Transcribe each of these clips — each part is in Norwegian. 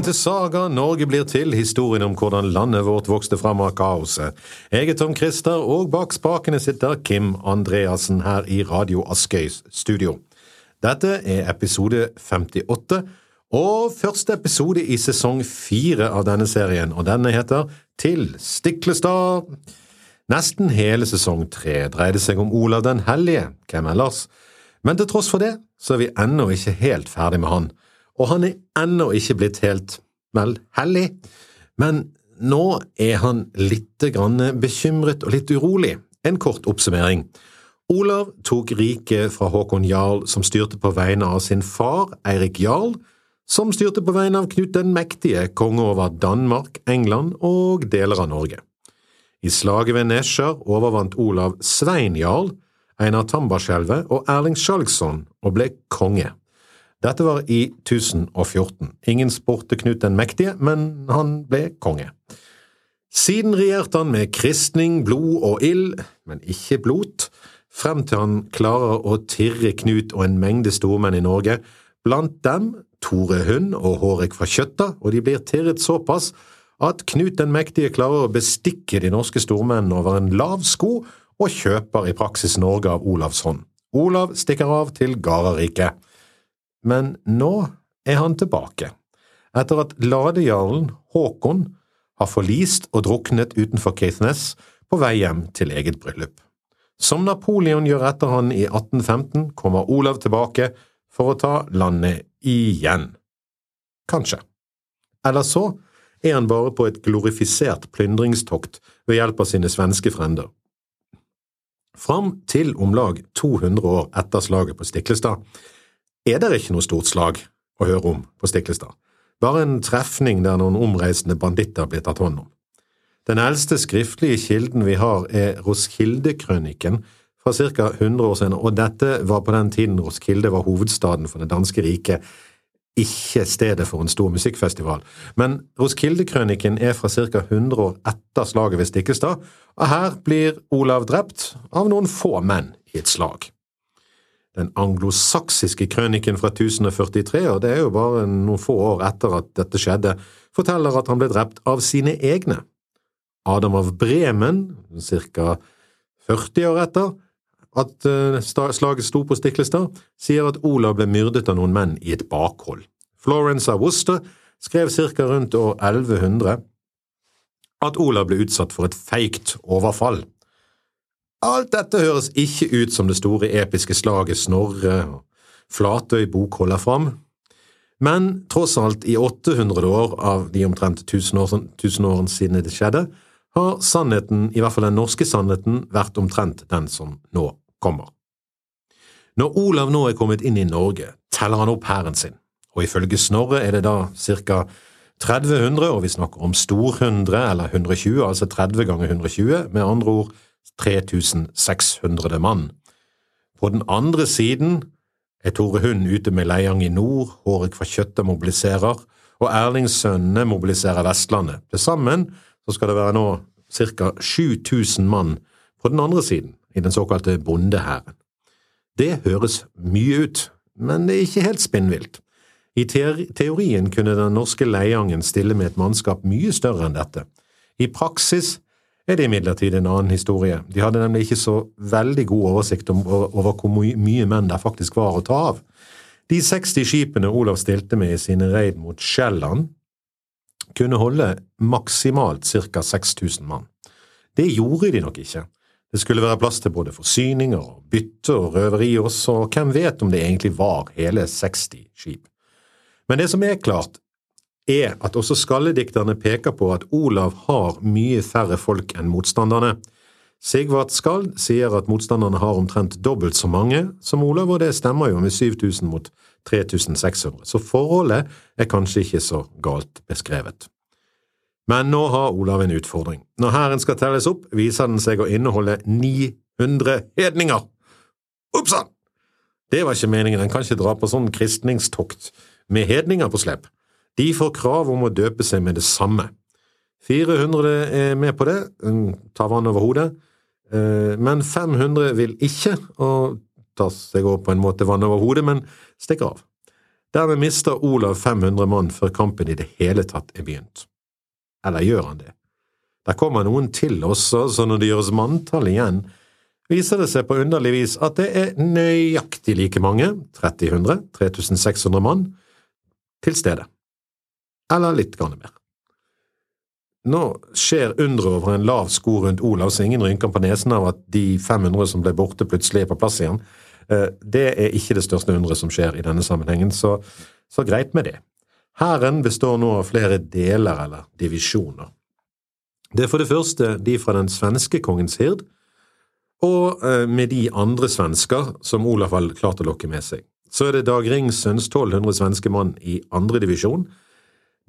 Velkommen til Saga Norge blir til, historien om hvordan landet vårt vokste fram av kaoset. Jeg er Tom Christer, og bak spakene sitter Kim Andreassen her i Radio Askøys studio. Dette er episode 58, og første episode i sesong fire av denne serien, og denne heter Til Stiklestad. Nesten hele sesong tre dreide seg om Olav den hellige, hvem ellers? Men til tross for det, så er vi ennå ikke helt ferdig med han og han er ennå ikke blitt helt, vel, hellig, men nå er han grann bekymret og litt urolig. En kort oppsummering. Olav tok riket fra Håkon Jarl, som styrte på vegne av sin far, Eirik Jarl, som styrte på vegne av Knut den mektige, konge over Danmark, England og deler av Norge. I slaget ved Nesjar overvant Olav Svein Jarl, Einar Tambarskjelvet og Erling Skjalgsson og ble konge. Dette var i 1014. Ingen spurte Knut den mektige, men han ble konge. Siden regjerte han med kristning, blod og ild, men ikke blot, frem til han klarer å tirre Knut og en mengde stormenn i Norge, blant dem Tore Hund og Hårek fra Kjøtta, og de blir tirret såpass at Knut den mektige klarer å bestikke de norske stormennene over en lav sko og kjøper i praksis Norge av Olavs hånd. Olav stikker av til Garariket men nå er han tilbake, etter at ladejarlen Håkon har forlist og druknet utenfor Caithness på vei hjem til eget bryllup. Som Napoleon gjør etter han i 1815, kommer Olav tilbake for å ta landet igjen. Kanskje. Eller så er han bare på et glorifisert plyndringstokt ved hjelp av sine svenske frender. Fram til om lag 200 år etter slaget på Stiklestad er det ikke noe stort slag å høre om på Stiklestad, bare en trefning der noen omreisende banditter blir tatt hånd om. Den eldste skriftlige kilden vi har, er Roskilde-krøniken fra ca. 100 år siden, og dette var på den tiden Roskilde var hovedstaden for det danske riket, ikke stedet for en stor musikkfestival. Men Roskilde-krøniken er fra ca. 100 år etter slaget ved Stiklestad, og her blir Olav drept av noen få menn i et slag. Den anglosaksiske krøniken fra 1043, og det er jo bare noen få år etter at dette skjedde, forteller at han ble drept av sine egne. Adam av Bremen, ca. 40 år etter at eh, slaget sto på Stiklestad, sier at Olav ble myrdet av noen menn i et bakhold. Florence av Worcester skrev ca. rundt år 1100 at Olav ble utsatt for et feigt overfall. Alt dette høres ikke ut som det store episke slaget Snorre og Flatøy bok holder fram, men tross alt, i 800 år av de omtrent 1000 årene siden det skjedde, har sannheten, i hvert fall den norske sannheten, vært omtrent den som nå kommer. Når Olav nå er kommet inn i Norge, teller han opp hæren sin, og ifølge Snorre er det da ca. 3000, og vi snakker om storhundre eller 120, altså 30 ganger 120, med andre ord 3600 mann. På den andre siden er Tore Hund ute med Leiang i nord, Hårek fra Kjøtta mobiliserer, og Erlingssønnene mobiliserer Vestlandet. Til sammen så skal det være nå ca. 7000 mann på den andre siden, i den såkalte bondehæren. Det høres mye ut, men det er ikke helt spinnvilt. I teorien kunne den norske Leiangen stille med et mannskap mye større enn dette. I praksis er det imidlertid en annen historie. De hadde nemlig ikke så veldig god oversikt over hvor mye menn det faktisk var å ta av. De 60 skipene Olav stilte med i sine reid mot Sjælland, kunne holde maksimalt ca. 6000 mann. Det gjorde de nok ikke. Det skulle være plass til både forsyninger og bytte og røveri også, og hvem vet om det egentlig var hele 60 skip. Men det som er klart, er at også skalledikterne peker på at Olav har mye færre folk enn motstanderne. Sigvart Skald sier at motstanderne har omtrent dobbelt så mange som Olav, og det stemmer jo med 7000 mot 3600, så forholdet er kanskje ikke så galt beskrevet. Men nå har Olav en utfordring. Når hæren skal telles opp, viser den seg å inneholde 900 hedninger! Oppsann! Det var ikke meningen, en kan ikke dra på sånn kristningstokt med hedninger på slep. De får krav om å døpe seg med det samme. 400 er med på det, tar vann over hodet, eh, men 500 vil ikke, og tar seg opp på en måte vann over hodet, men stikker av. Dermed mister Olav 500 mann før kampen i det hele tatt er begynt. Eller gjør han det? Der kommer noen til også, så når det gjøres manntall igjen, viser det seg på underlig vis at det er nøyaktig like mange, 3000, 3600 mann, til stede. Eller litt grann mer. Nå skjer underet over en lav sko rundt Olav, så ingen rynker på nesen av at de 500 som ble borte, plutselig er på plass igjen. Eh, det er ikke det største underet som skjer i denne sammenhengen, så, så greit med det. Hæren består nå av flere deler eller divisjoner. Det er for det første de fra den svenske kongens hird, og eh, med de andre svensker som Olav har klart å lokke med seg. Så er det Dag Ringsunds 1200 svenske mann i andre divisjon.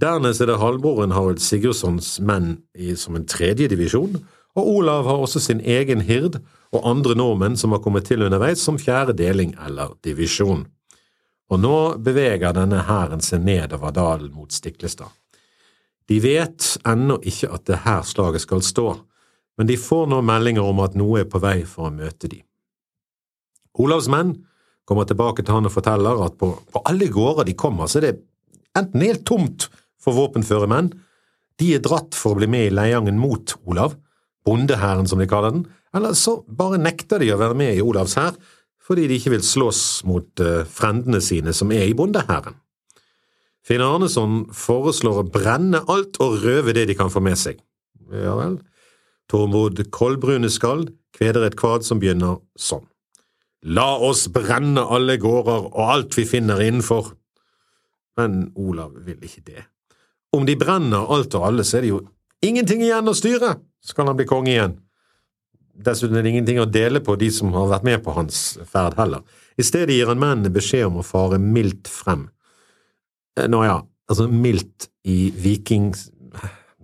Dernest er det halvbroren Harald Sigurdssons menn i, som en tredje divisjon, og Olav har også sin egen hird og andre nordmenn som har kommet til underveis som fjerde deling eller divisjon. Og nå beveger denne hæren seg nedover dalen mot Stiklestad. De vet ennå ikke at det her slaget skal stå, men de får nå meldinger om at noe er på vei for å møte de. Olavs menn kommer tilbake til han og forteller at på, på alle gårder de kommer, så er det enten helt tomt for våpenføre menn, de er dratt for å bli med i leiangen mot Olav, bondehæren som de kaller den, eller så bare nekter de å være med i Olavs hær fordi de ikke vil slåss mot uh, frendene sine som er i bondehæren. Finn Arneson foreslår å brenne alt og røve det de kan få med seg. Ja vel. Tormod Kolbrune Skald kveder et kvad som begynner sånn. La oss brenne alle gårder og alt vi finner innenfor. Men Olav vil ikke det. Om de brenner alt og alle, så er det jo ingenting igjen å styre, skal han bli konge igjen. Dessuten er det ingenting å dele på de som har vært med på hans ferd heller. I stedet gir han mennene beskjed om å fare mildt frem. Eh, nå ja, altså mildt i vikings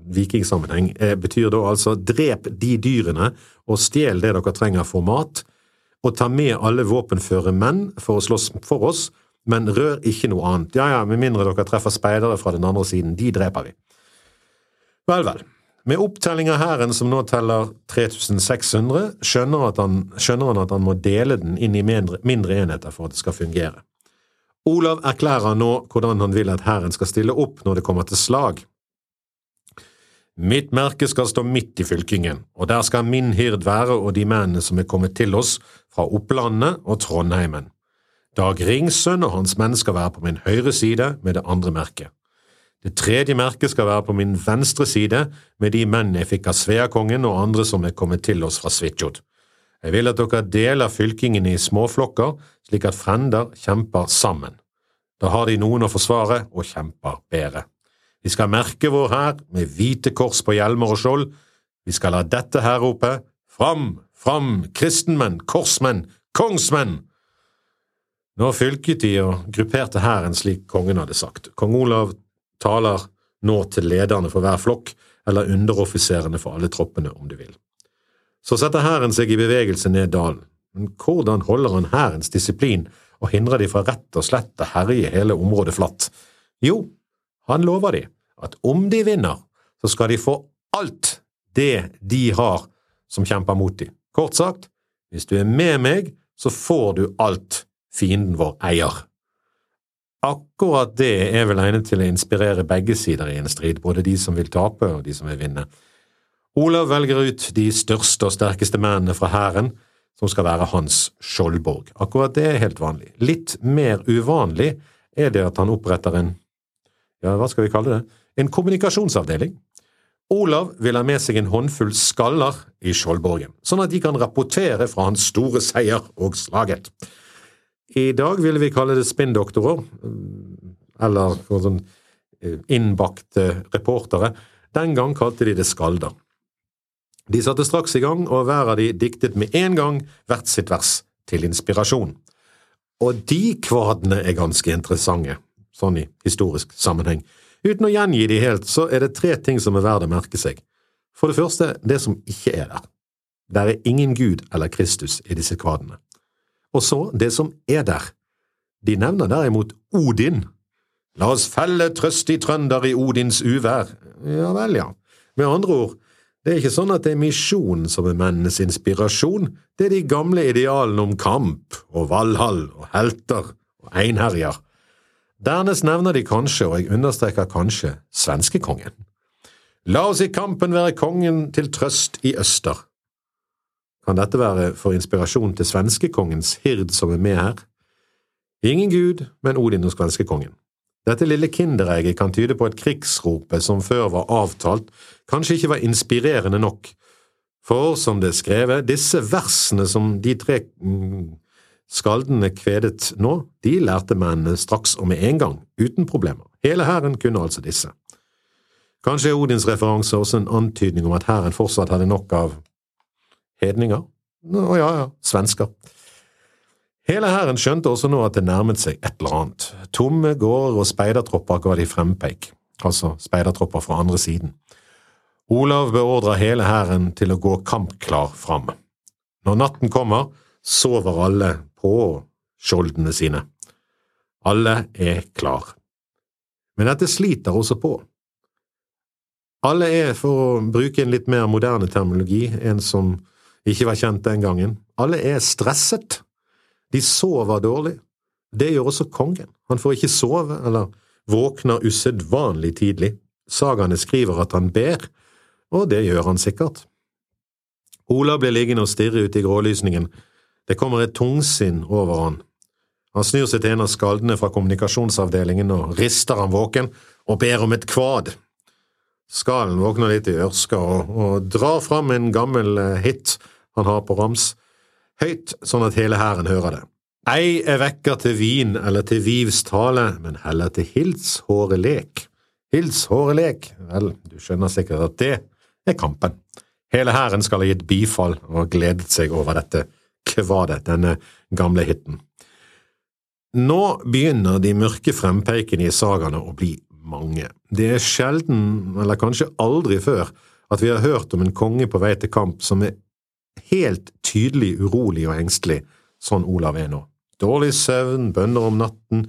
vikingsammenheng eh, betyr da altså drep de dyrene og stjel det dere trenger for mat, og ta med alle våpenføre menn for å slåss for oss, men rør ikke noe annet. Ja ja, med mindre dere treffer speidere fra den andre siden, de dreper vi. Vel, vel. Med opptelling av hæren som nå teller 3600, skjønner, han, skjønner han at han må dele den inn i mindre, mindre enheter for at det skal fungere. Olav erklærer nå hvordan han vil at hæren skal stille opp når det kommer til slag. Mitt merke skal stå midt i fylkingen, og der skal min hird være og de mennene som er kommet til oss fra Opplandet og Trondheimen. Dag Ringsønn og hans menn skal være på min høyre side med det andre merket. Det tredje merket skal være på min venstre side med de mennene jeg fikk av Sveakongen og andre som er kommet til oss fra Svitjod. Jeg vil at dere deler fylkingene i småflokker, slik at frender kjemper sammen. Da har de noen å forsvare og kjemper bedre. Vi skal merke vår hær med hvite kors på hjelmer og skjold. Vi skal la dette her rope Fram, fram, kristenmenn, korsmenn, kongsmenn! Nå fylket de og grupperte hæren slik kongen hadde sagt. Kong Olav taler nå til lederne for hver flokk, eller underoffiserene for alle troppene, om du vil. Så setter hæren seg i bevegelse ned dalen. Men hvordan holder han hærens disiplin og hindrer de fra rett og slett å herje hele området flatt? Jo, han lover de at om de vinner, så skal de få alt det de har som kjemper mot dem. Kort sagt, hvis du er med meg, så får du alt fienden vår eier. Akkurat det er vel egnet til å inspirere begge sider i en strid, både de som vil tape og de som vil vinne. Olav velger ut de største og sterkeste mennene fra hæren, som skal være hans skjoldborg. Akkurat det er helt vanlig. Litt mer uvanlig er det at han oppretter en, ja, hva skal vi kalle det, en kommunikasjonsavdeling Olav vil ha med seg en håndfull skaller i Skjoldborgen, sånn at de kan rapportere fra hans store seier og slaget. I dag ville vi kalle det spinndoktorer, eller sånn eh, innbakte reportere. Den gang kalte de det skalder. De satte straks i gang, og hver av de diktet med en gang hvert sitt vers, til inspirasjon. Og de kvadene er ganske interessante, sånn i historisk sammenheng. Uten å gjengi de helt, så er det tre ting som er verdt å merke seg. For det første, det som ikke er der. Der er ingen Gud eller Kristus i disse kvadene. Og så det som er der. De nevner derimot Odin. La oss felle trøstig trønder i Odins uvær. Ja vel, ja. Med andre ord, det er ikke sånn at det er misjonen som er mennenes inspirasjon, det er de gamle idealene om kamp og Valhall og helter og einherjer. Dernest nevner de kanskje, og jeg understreker kanskje, svenskekongen. La oss i kampen være kongen til trøst i øster. Kan dette være for inspirasjon til svenskekongens hird som er med her? Ingen gud, men Odin og svenskekongen. Dette lille kinderegget kan tyde på at krigsropet som før var avtalt, kanskje ikke var inspirerende nok, for som det er skrevet, disse versene som de tre mm, skaldene kvedet nå, de lærte mennene straks og med en gang, uten problemer. Hele hæren kunne altså disse. Kanskje er Odins referanse også en antydning om at hæren fortsatt hadde nok av hedninger? Å ja, ja, svensker. Hele hæren skjønte også nå at det nærmet seg et eller annet. Tomme gårder og speidertropper ga de frempeik, altså speidertropper fra andre siden. Olav beordra hele hæren til å gå kampklar fram. Når natten kommer, sover alle på skjoldene sine. Alle er klar. Men dette sliter også på. Alle er, for å bruke en litt mer moderne terminologi, en som ikke var kjent den gangen, alle er stresset. De sover dårlig. Det gjør også kongen. Han får ikke sove, eller våkner usedvanlig tidlig. Sagaene skriver at han ber, og det gjør han sikkert. Ola blir liggende og stirre ut i grålysningen. Det kommer et tungsinn over han. Han snur seg til en av skaldene fra kommunikasjonsavdelingen og rister han våken og ber om et kvad. Skallen våkner litt i ørska og, og drar fram en gammel eh, hit han har på rams høyt sånn at hele hæren hører det. Ei er vekker til vin eller til vivs tale, men heller til Hilds håre lek. Hils håre lek, vel, du skjønner sikkert at det er kampen. Hele hæren skal ha gitt bifall og gledet seg over dette kvadet, denne gamle hiten. Nå begynner de mørke frempeikene i sagaene å bli mange. Det er sjelden, eller kanskje aldri før, at vi har hørt om en konge på vei til kamp som er helt tydelig urolig og engstelig, sånn Olav er nå. Dårlig søvn, bønner om natten,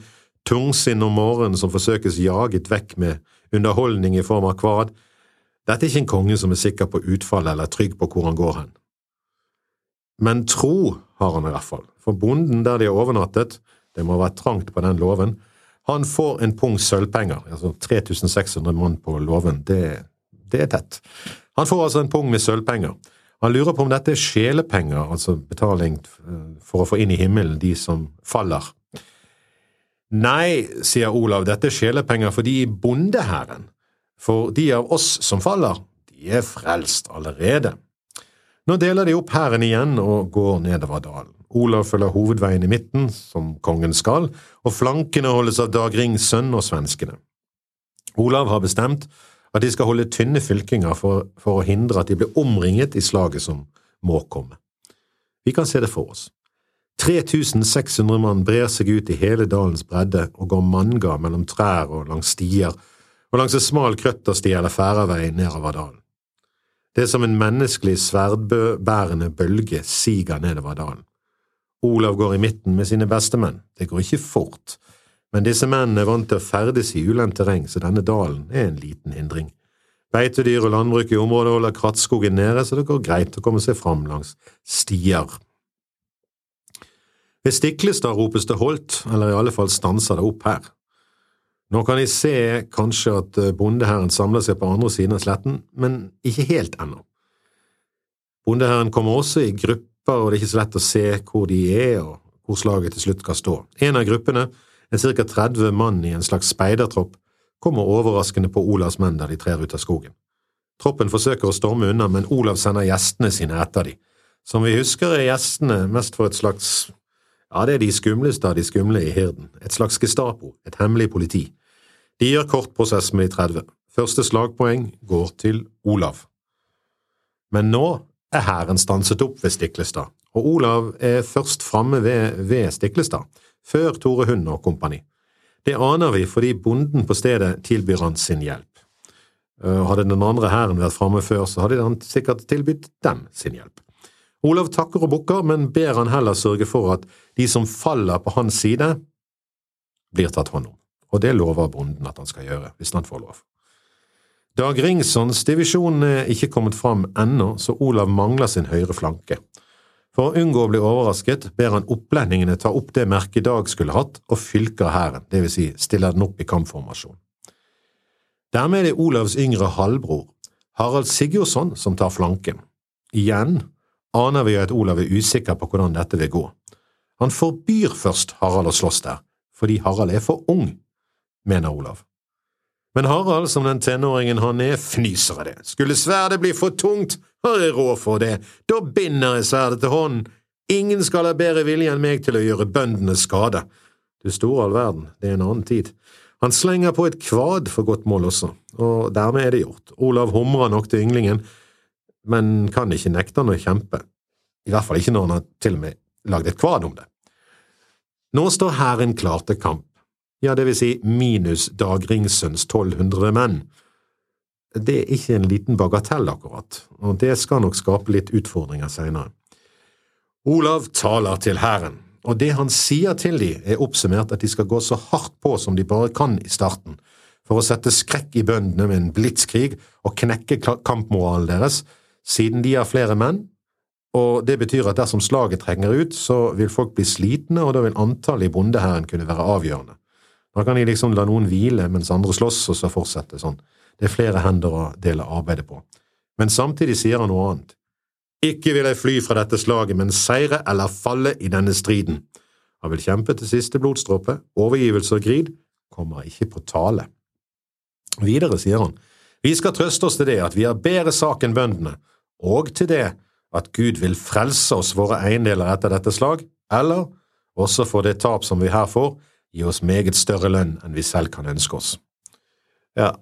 tungsinn om morgenen som forsøkes jaget vekk med underholdning i form av kvad. Dette er ikke en konge som er sikker på utfallet eller trygg på hvor han går hen. Men tro har han i hvert fall, for bonden der de har overnattet, det må være trangt på den låven, han får en pung sølvpenger, altså 3600 mann på låven, det, det er tett. Han får altså en pung med sølvpenger. Han lurer på om dette er sjelepenger, altså betaling for å få inn i himmelen de som faller. Nei, sier Olav, dette er sjelepenger for de i bondehæren, for de av oss som faller, de er frelst allerede. Nå deler de opp hæren igjen og går nedover dalen. Olav følger hovedveien i midten, som kongen skal, og flankene holdes av Dag Rings sønn og svenskene. Olav har bestemt at de skal holde tynne fylkinger for, for, å hindre at de blir omringet i slaget som må komme. Vi kan se det for oss. 3600 mann brer seg ut i hele dalens bredde og går manga mellom trær og langs stier og langs en smal krøttersti eller færavei nedover dalen. Det er som en menneskelig sverdbærende bølge siger nedover dalen. Olav går i midten med sine bestemenn. Det går ikke fort, men disse mennene er vant til å ferdes i ulendt terreng, så denne dalen er en liten hindring. Beitedyr og landbruk i området holder krattskogen nede, så det går greit å komme seg fram langs stier. Ved Stiklestad ropes det holdt, eller i alle fall stanser det opp her. Nå kan de se kanskje at eh, bondeherren samler seg på andre siden av sletten, men ikke helt ennå. Bondeherren kommer også i grupper, og det er ikke så lett å se hvor de er og hvor slaget til slutt skal stå. En av gruppene en ca 30 mann i en slags speidertropp, kommer overraskende på Olavs menn der de trer ut av skogen. Troppen forsøker å storme unna, men Olav sender gjestene sine etter de. Som vi husker er gjestene mest for et slags… ja, det er de skumleste av de skumle i hirden, et slags Gestapo, et hemmelig politi. De gjør kort prosess med de 30. Første slagpoeng går til Olav. Men nå er hæren stanset opp ved Stiklestad, og Olav er først framme ved, ved Stiklestad før Tore Hund og kompani. Det aner vi fordi bonden på stedet tilbyr han sin hjelp. Eh, hadde den andre hæren vært framme før, så hadde han sikkert tilbudt dem sin hjelp. Olav takker og bukker, men ber han heller sørge for at de som faller på hans side, blir tatt hånd om, og det lover bonden at han skal gjøre, hvis han får lov. Dag Ringssons divisjon er ikke kommet fram ennå, så Olav mangler sin høyre flanke. For å unngå å bli overrasket ber han opplendingene ta opp det merket Dag skulle hatt, og fylker hæren, vil si stiller den opp i kampformasjon. Dermed er det Olavs yngre halvbror, Harald Sigurdsson, som tar flanken. Igjen aner vi at Olav er usikker på hvordan dette vil gå. Han forbyr først Harald å slåss der, fordi Harald er for ung, mener Olav. Men Harald, som den tenåringen han er, fnyser av det. Skulle sverdet bli for tungt, har jeg råd for det, da binder jeg sverdet til hånden. Ingen skal ha bedre vilje enn meg til å gjøre bøndene skade. Du store all verden, det er en annen tid. Han slenger på et kvad for godt mål også, og dermed er det gjort. Olav humrer nok til ynglingen, men kan ikke nekte han å kjempe. I hvert fall ikke når han har til og med lagd et kvad om det. Nå står hæren klar til kamp ja, det vil si minus Dag Ringsøns 1200 menn. Det er ikke en liten bagatell, akkurat, og det skal nok skape litt utfordringer senere. Olav taler til hæren, og det han sier til dem, er oppsummert at de skal gå så hardt på som de bare kan i starten, for å sette skrekk i bøndene med en blitskrig og knekke kampmoralen deres, siden de har flere menn, og det betyr at dersom slaget trenger ut, så vil folk bli slitne, og da vil antallet i bondehæren kunne være avgjørende. Da kan de liksom la noen hvile mens andre slåss, og så fortsette sånn. Det er flere hender å dele arbeidet på. Men samtidig sier han noe annet. Ikke vil jeg fly fra dette slaget, men seire eller falle i denne striden. Han vil kjempe til siste blodstråpe, overgivelse og grid kommer ikke på tale. Videre sier han, vi skal trøste oss til det at vi har bedre sak enn bøndene, og til det at Gud vil frelse oss våre eiendeler etter dette slag, eller, også for det tap som vi her får, gi oss meget større lønn enn vi selv kan ønske oss. Ja,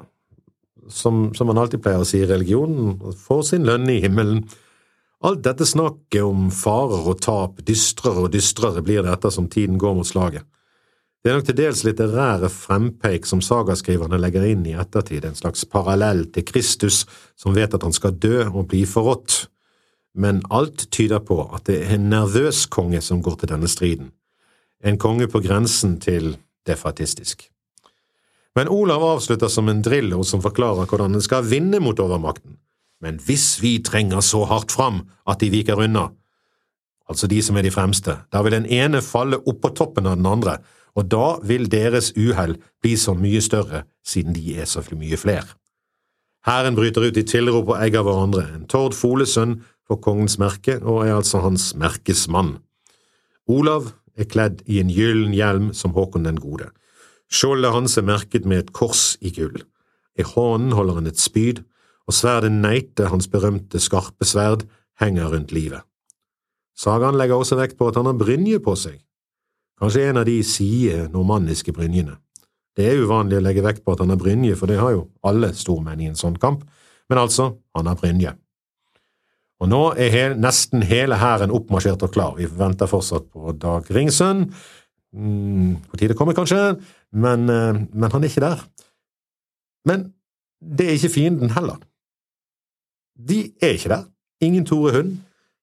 som, som man alltid pleier å si i religionen, får sin lønn i himmelen. Alt dette snakket om farer og tap, dystrere og dystrere blir det etter som tiden går mot slaget. Det er nok til dels litterære frempeik som sagaskriverne legger inn i ettertid, en slags parallell til Kristus som vet at han skal dø og bli forrådt, men alt tyder på at det er en nervøs konge som går til denne striden en konge på grensen til defatistisk. Men Olav avslutter som en drillo som forklarer hvordan en skal vinne mot overmakten. Men hvis vi trenger så hardt fram at de viker unna, altså de som er de fremste, da vil den ene falle oppå toppen av den andre, og da vil deres uhell bli så mye større siden de er så mye flere. Hæren bryter ut i tilrop og egger hverandre, en Tord Folesønn får kongens merke og er altså hans merkesmann. Olav er kledd i en gyllen hjelm som Håkon den gode. Skjoldet hans er merket med et kors i gull. I hånden holder han et spyd, og sverdet Neite, hans berømte skarpe sverd, henger rundt livet. Sagaen legger også vekt på at han har brynje på seg, kanskje en av de side normanniske brynjene. Det er uvanlig å legge vekt på at han har brynje, for det har jo alle stormenn i en sånn kamp, men altså, han har brynje. Og nå er he nesten hele hæren oppmarsjert og klar. Vi venter fortsatt på Dag Ringsønn. Mm, på tide kommer, kanskje, men, uh, men, han er ikke der. Men det er ikke fienden heller. De er ikke der. Ingen Tore Hund,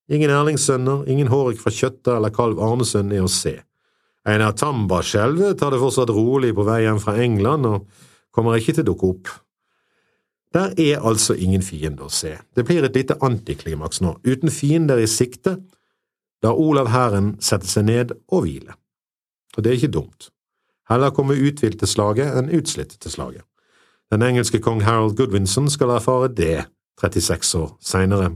ingen Erlingssønner, ingen Hårek fra Kjøtta eller Kalv Arnesund er å se. Einar Tamba-skjelvet tar det fortsatt rolig på vei hjem fra England og kommer ikke til å dukke opp. Der er altså ingen fiende å se. Det blir et lite antiklimaks nå, uten fiender i sikte, lar Olav hæren setter seg ned og hviler. Og det er ikke dumt. Heller komme uthvilt til slaget enn utslitt til slaget. Den engelske kong Harold Goodwinson skal erfare det 36 år seinere.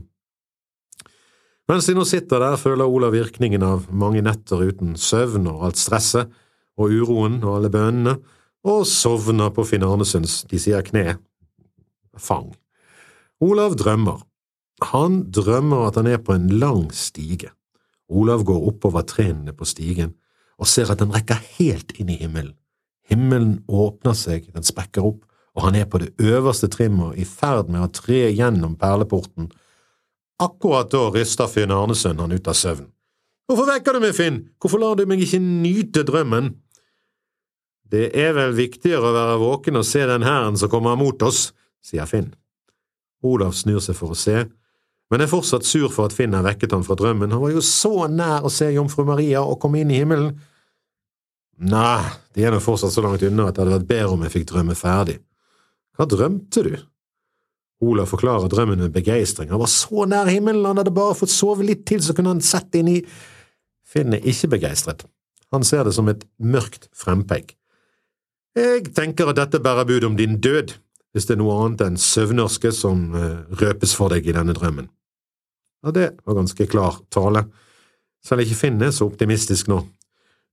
Mens de nå sitter der, føler Olav virkningen av mange netter uten søvn og alt stresset og uroen og alle bønnene, og sovner på Finn Arnesunds de sier kne fang. Olav drømmer. Han drømmer at han er på en lang stige. Olav går oppover trinnene på stigen og ser at den rekker helt inn i himmelen. Himmelen åpner seg, den sprekker opp, og han er på det øverste trimmet i ferd med å tre gjennom perleporten. Akkurat da ryster Finn Arnesund han ut av søvn. Hvorfor vekker du meg, Finn, hvorfor lar du meg ikke nyte drømmen? Det er vel viktigere å være våken og se den hæren som kommer mot oss, sier Finn. Olav snur seg for å se, men er fortsatt sur for at Finn har vekket ham fra drømmen, han var jo så nær å se jomfru Maria og komme inn i himmelen. Nei, de er nå fortsatt så langt unna at det hadde vært bedre om jeg fikk drømme ferdig. Hva drømte du? Olav forklarer drømmen med begeistring. Han var så nær himmelen, han hadde bare fått sove litt til, så kunne han sett inn i… Finn er ikke begeistret. Han ser det som et mørkt frempek. Jeg tenker at dette bærer bud om din død, hvis det er noe annet enn søvnørske som uh, røpes for deg i denne drømmen. Ja, det var ganske klar tale. Selv ikke Finn er så optimistisk nå.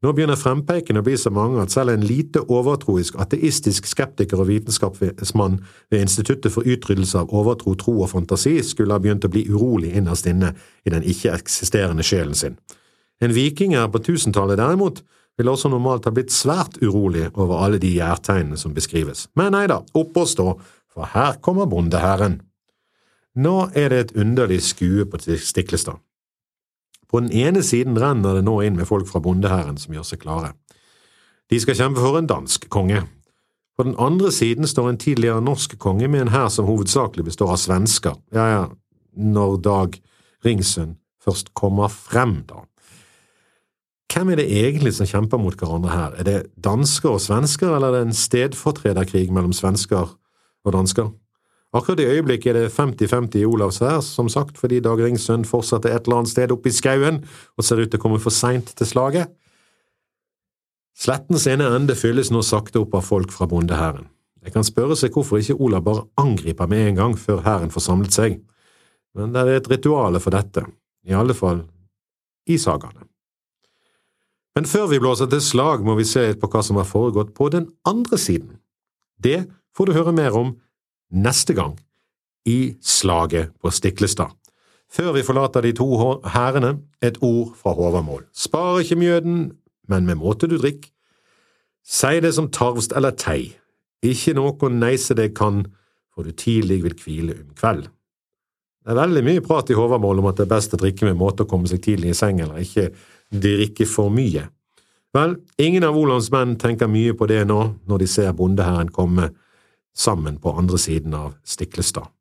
Nå begynner frempeiken å bli så mange at selv en lite overtroisk, ateistisk skeptiker og vitenskapsmann ved Instituttet for utryddelse av overtro, tro og fantasi skulle ha begynt å bli urolig innerst inne i den ikke-eksisterende sjelen sin. En vikinger på tusentallet, derimot, ville også normalt ha blitt svært urolig over alle de gjærtegnene som beskrives. Men nei da, opp og stå, for her kommer bondeherren. Nå er det et underlig skue på Stiklestad. På den ene siden renner det nå inn med folk fra bondehæren som gjør seg klare. De skal kjempe for en dansk konge. På den andre siden står en tidligere norsk konge med en hær som hovedsakelig består av svensker, ja ja, når Dag Ringsund først kommer frem, da. Hvem er det egentlig som kjemper mot hverandre her, er det dansker og svensker, eller er det en stedfortrederkrig mellom svensker og dansker? Akkurat i øyeblikket er det 50-50 i Olavs hær, som sagt, fordi Dag Ringsund fortsetter et eller annet sted oppe i skauen og ser ut til å komme for seint til slaget. Slettens ene ende fylles nå sakte opp av folk fra bondehæren. Jeg kan spørre seg hvorfor ikke Olav bare angriper med en gang før hæren får samlet seg, men det er et rituale for dette, i alle fall i sagaene. Men før vi blåser til slag, må vi se litt på hva som har foregått på den andre siden. Det får du høre mer om neste gang i Slaget på Stiklestad. Før vi forlater de to hærene, et ord fra Håvamål. Spar ikke mjøden, men med måte du drikk. Sei det som tarvst eller tei, ikke noe neise deg kan, for du tidlig vil hvile om kveld. Det er veldig mye prat i Håvamål om at det er best å drikke med måte å komme seg tidlig i seng, eller ikke drikke for mye. Vel, ingen av Olavs menn tenker mye på det nå, når de ser bondeherren komme sammen på andre siden av Stiklestad.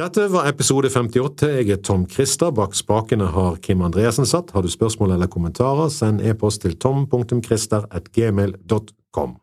Dette var episode 58. Jeg er Tom Christer. Bak spakene har Kim Andreassen satt. Har du spørsmål eller kommentarer, send e-post til tom.christer.gmail.com.